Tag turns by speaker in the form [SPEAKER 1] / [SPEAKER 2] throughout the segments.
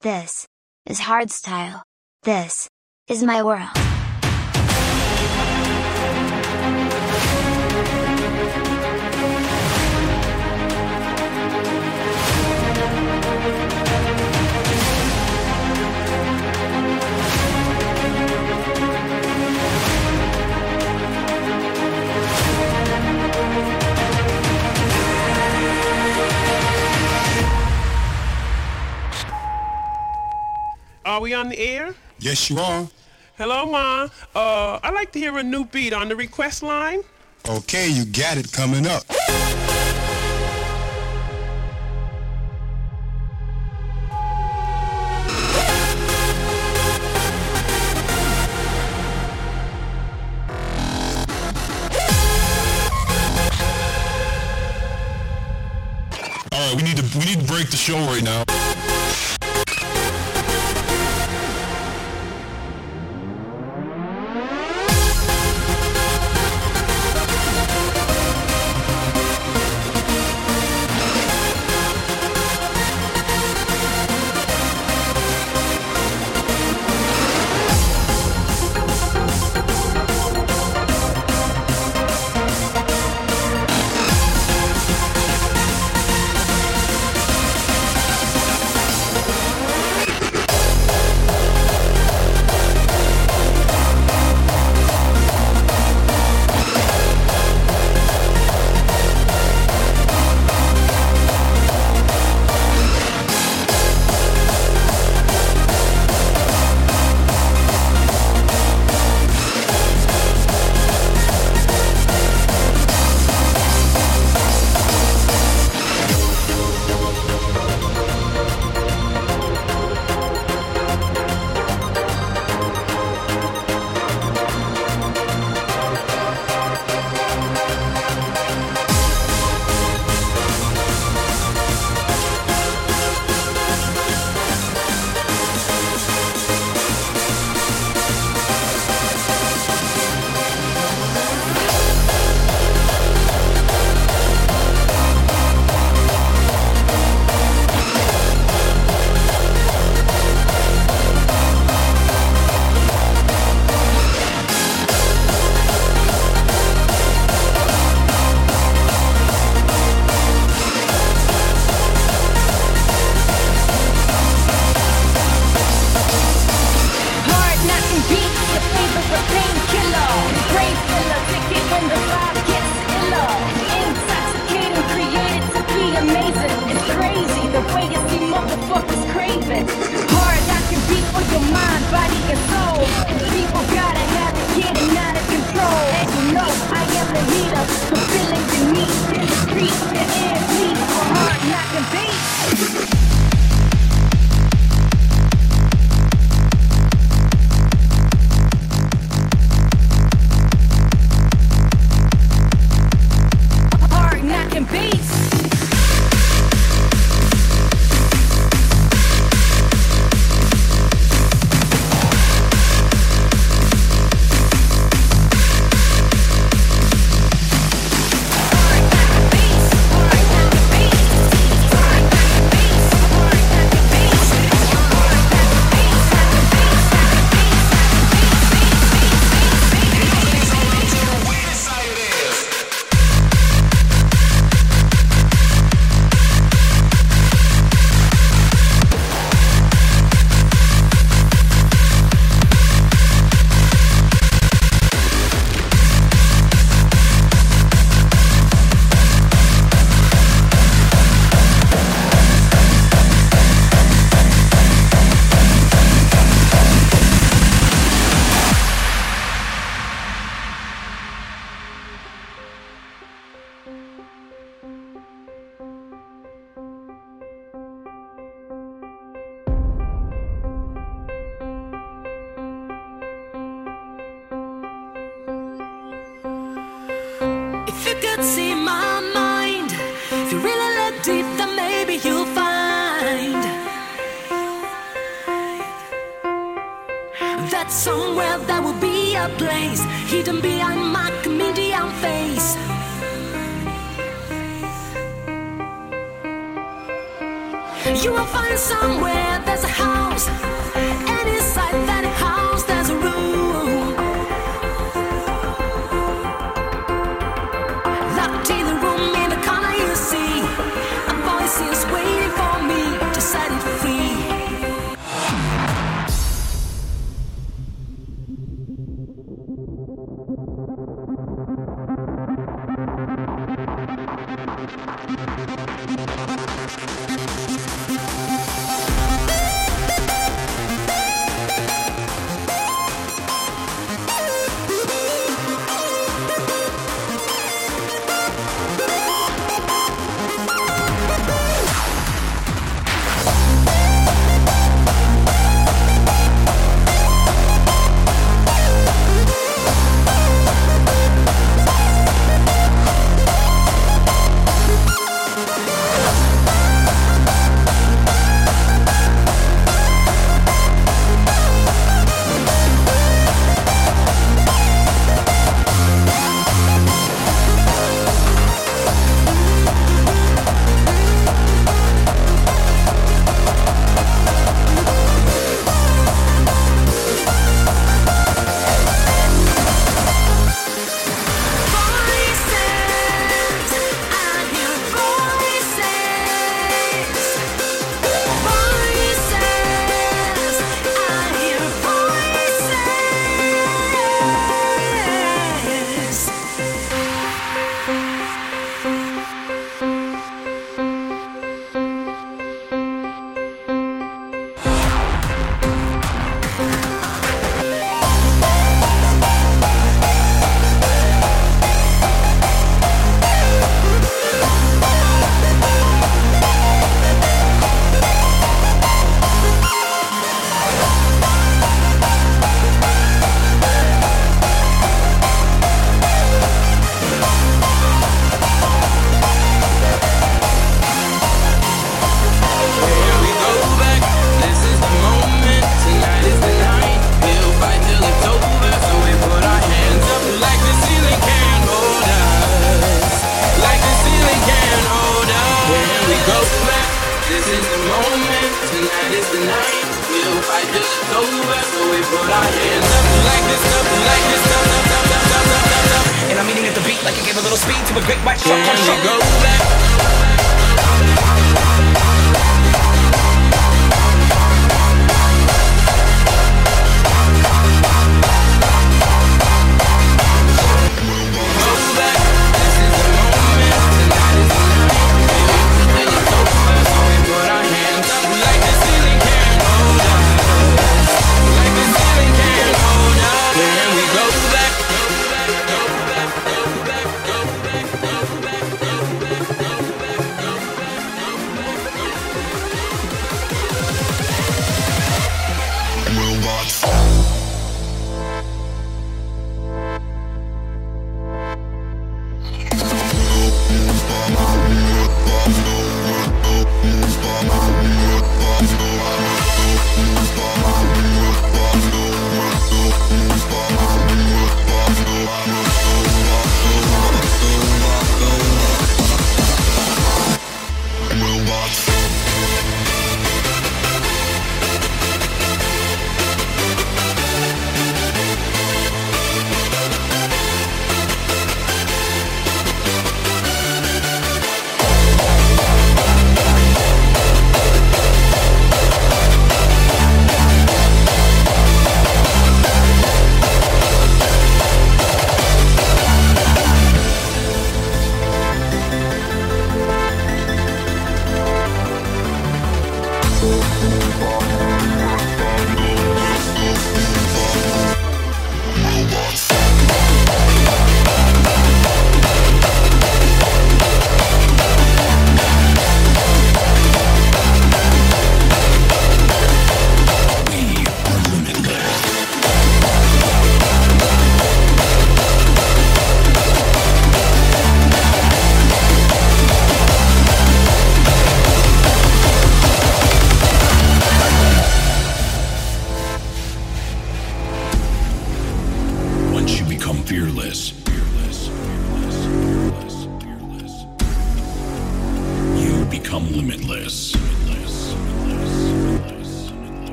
[SPEAKER 1] This is hardstyle. This is my world.
[SPEAKER 2] Are we on the air?
[SPEAKER 3] Yes, you are.
[SPEAKER 2] Hello, Ma. Uh, I'd like to hear a new beat on the request line.
[SPEAKER 3] Okay, you got it coming up. All right, we need to we need to break the show right now.
[SPEAKER 4] You
[SPEAKER 5] will find somewhere there's a house,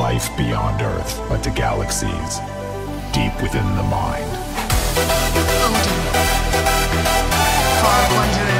[SPEAKER 3] life beyond Earth, but to galaxies deep within the mind.
[SPEAKER 1] Odin. Far wandering.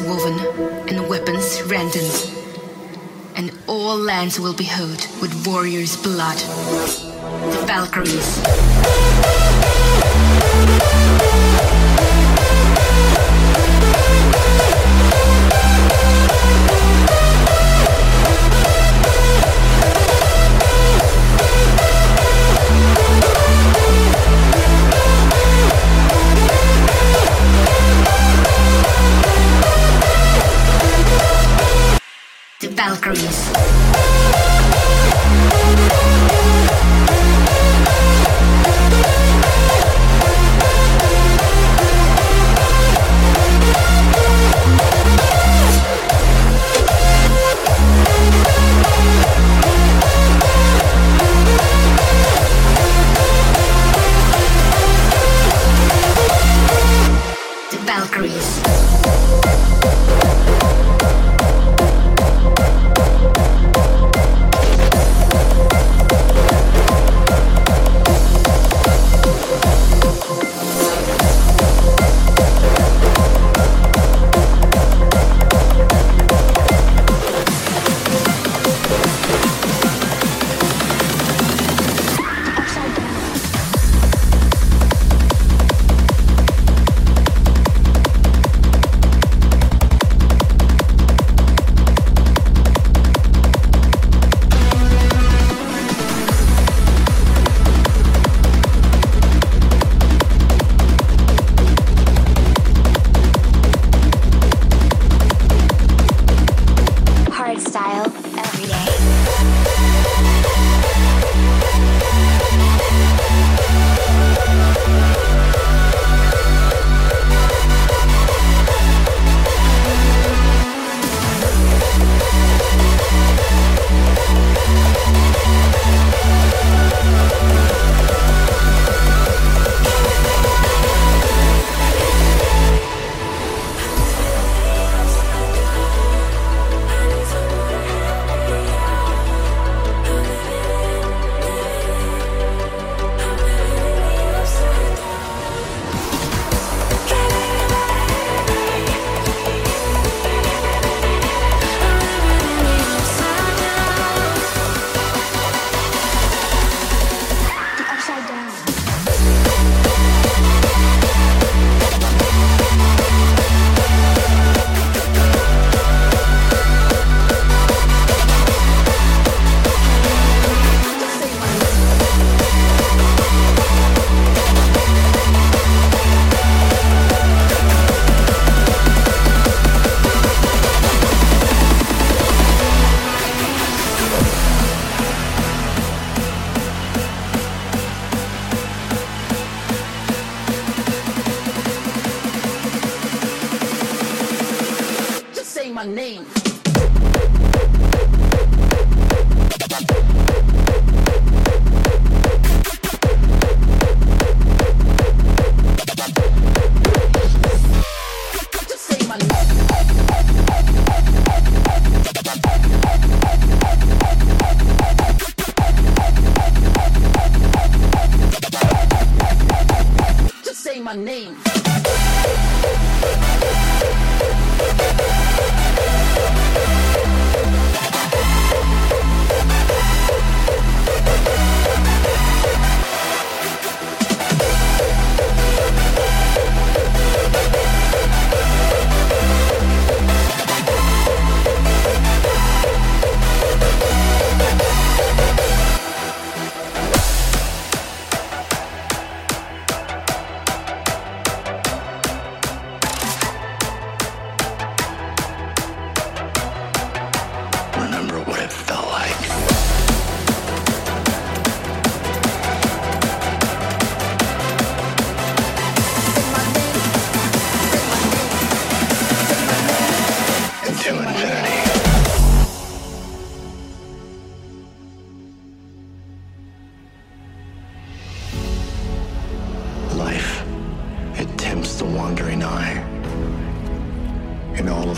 [SPEAKER 1] woven and weapons rendered, and all lands will be hoed with warriors' blood. The Valkyries. Valkyries.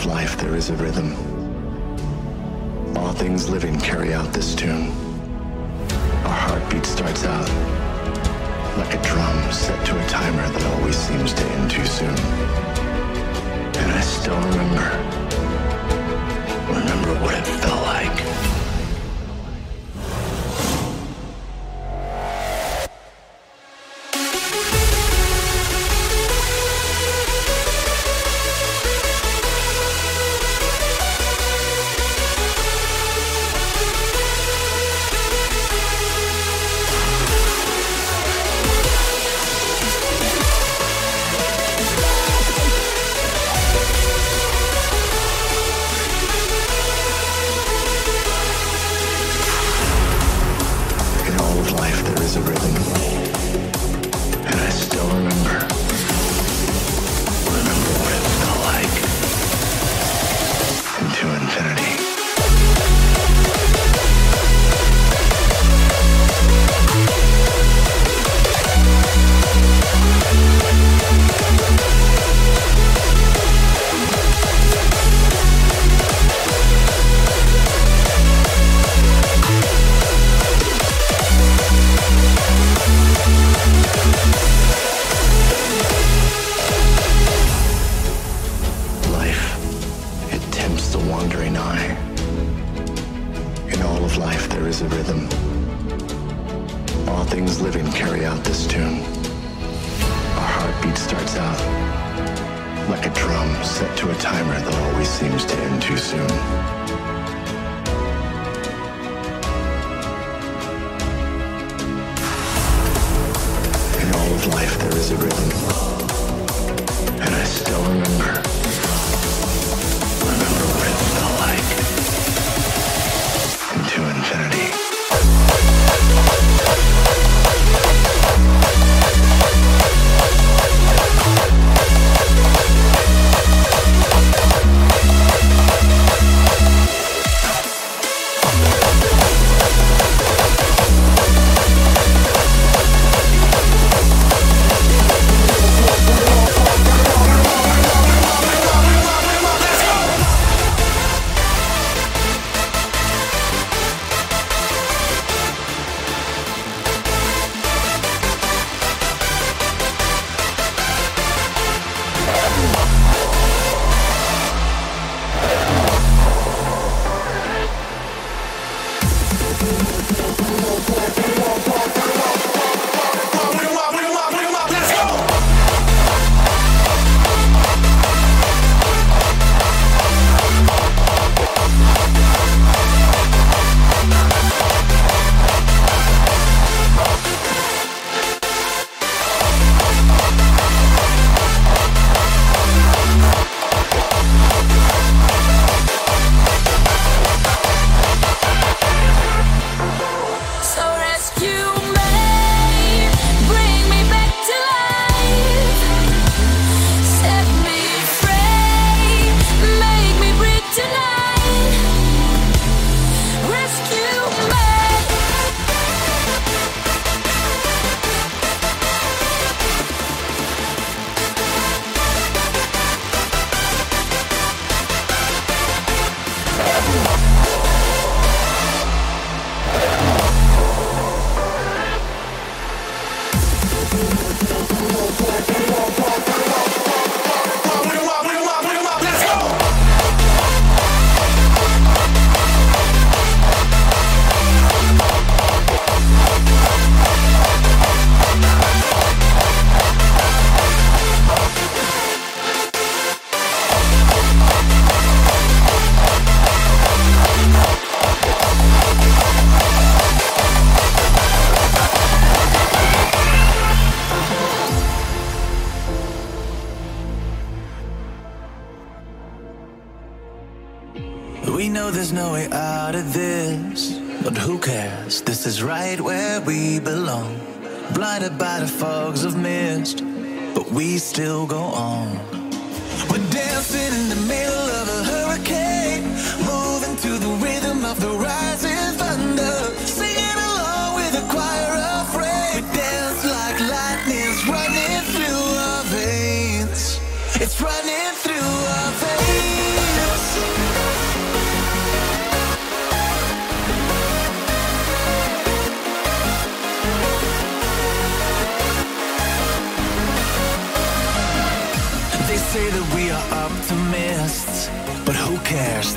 [SPEAKER 6] Life, there is a rhythm. All things living carry out this tune. Our heartbeat starts out like a drum set to a timer that always seems to end too soon. And I still remember, remember what it felt All things living carry out this tune. Our heartbeat starts out like a drum set to a timer that always seems to end too soon. In all of life, there is a rhythm.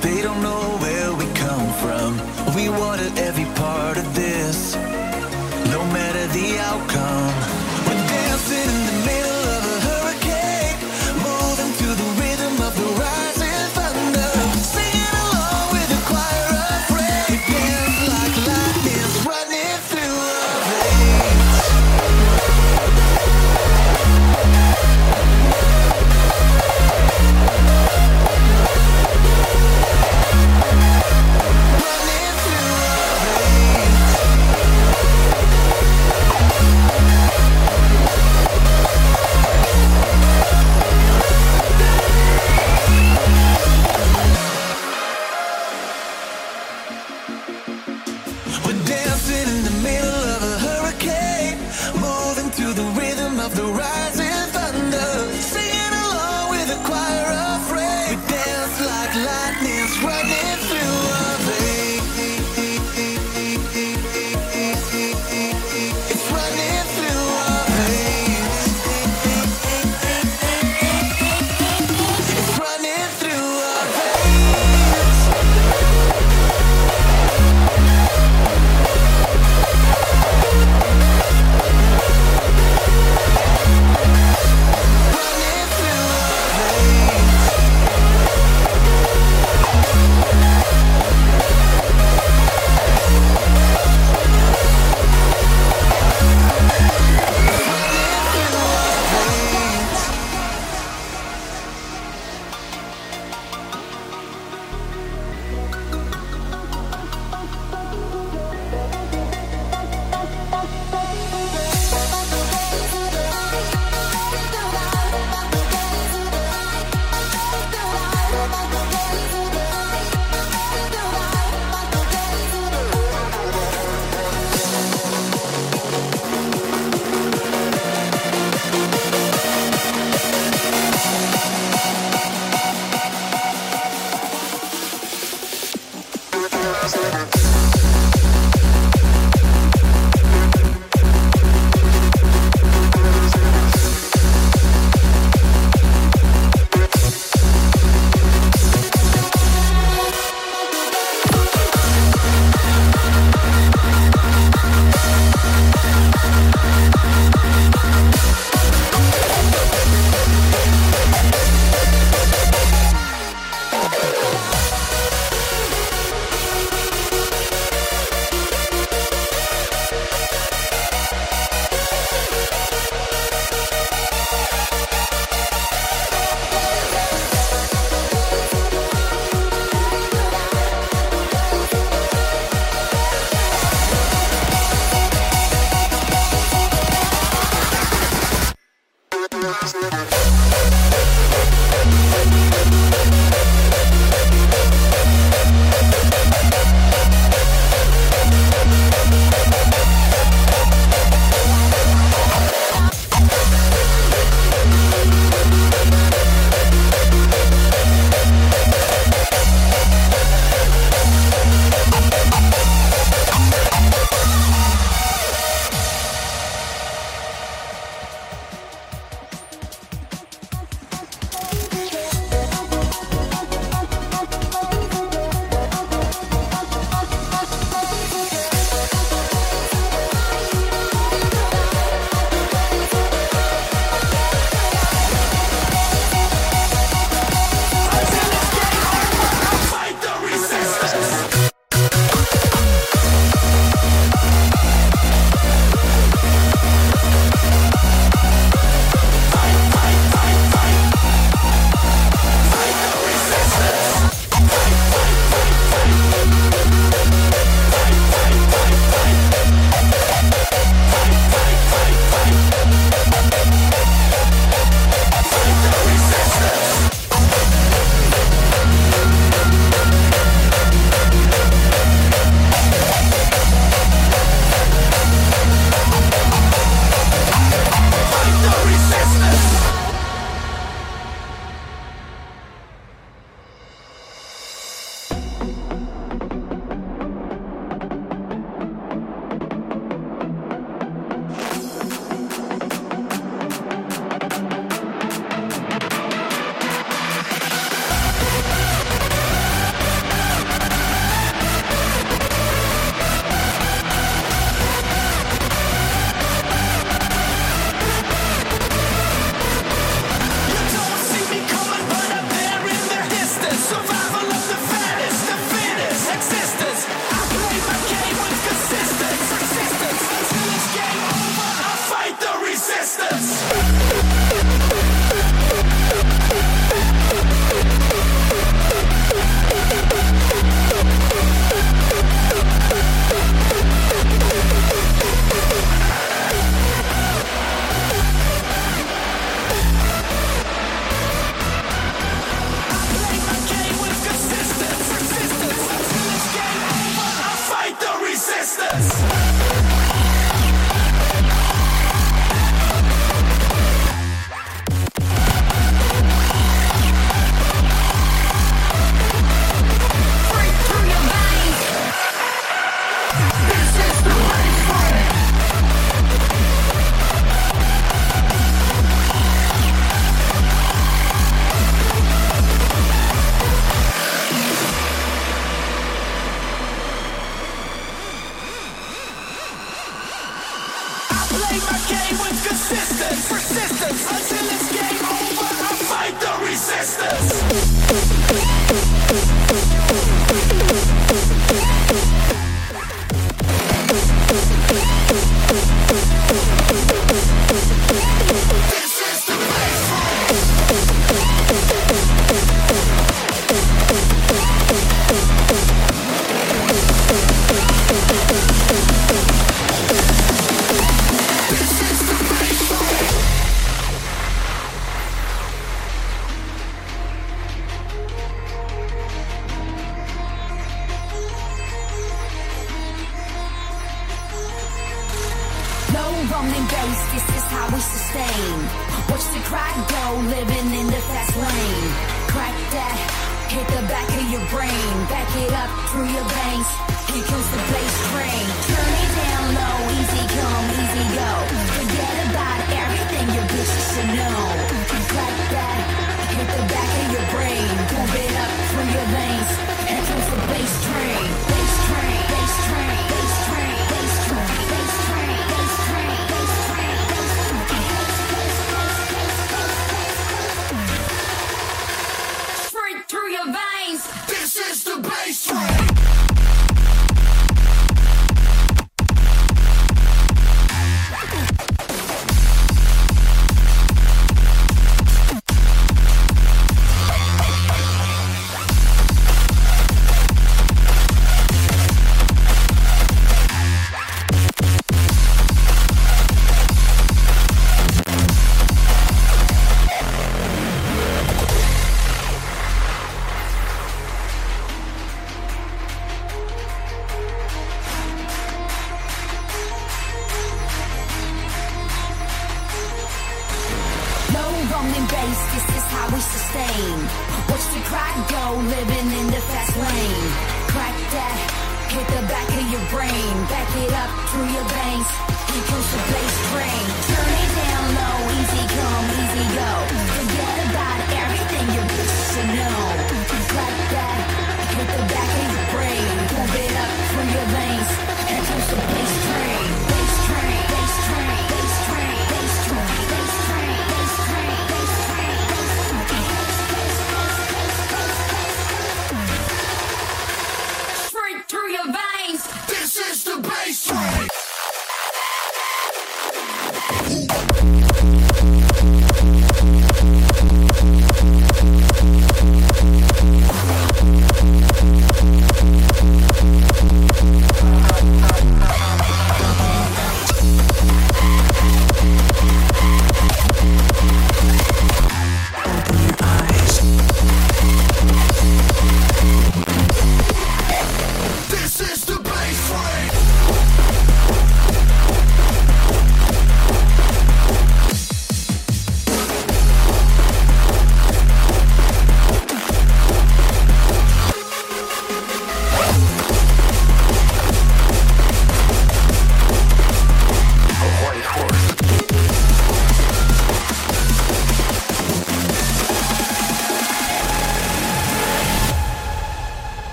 [SPEAKER 7] they don't know where we come from. We wanted every part of this, no matter the outcome.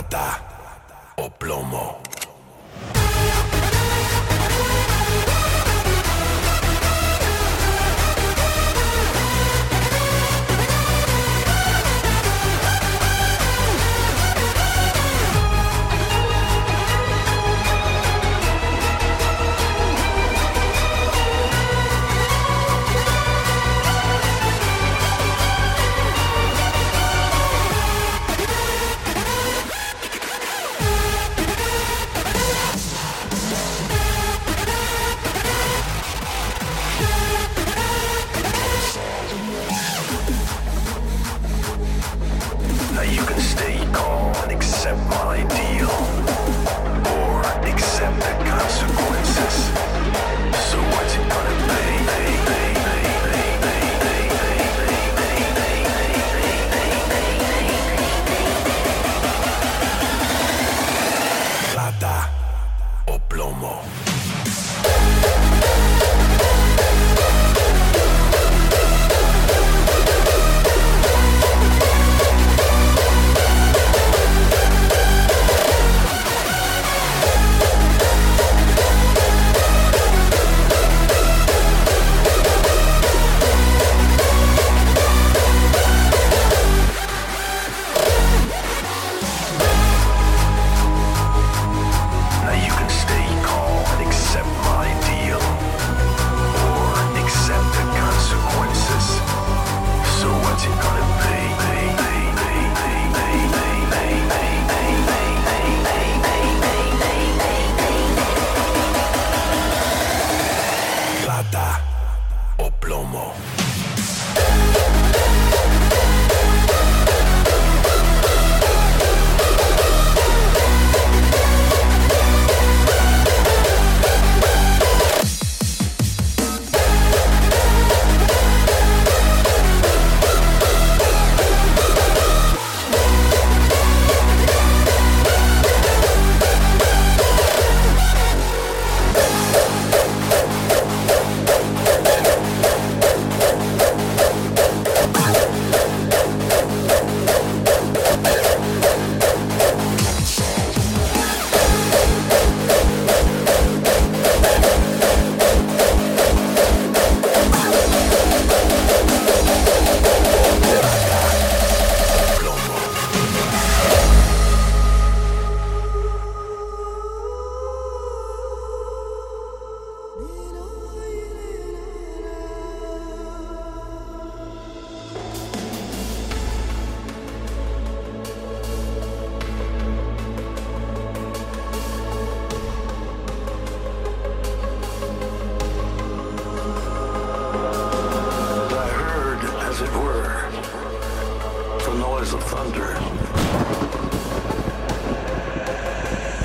[SPEAKER 8] Plata o plomo.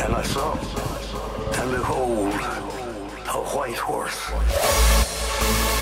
[SPEAKER 9] And I saw, and behold, a white horse.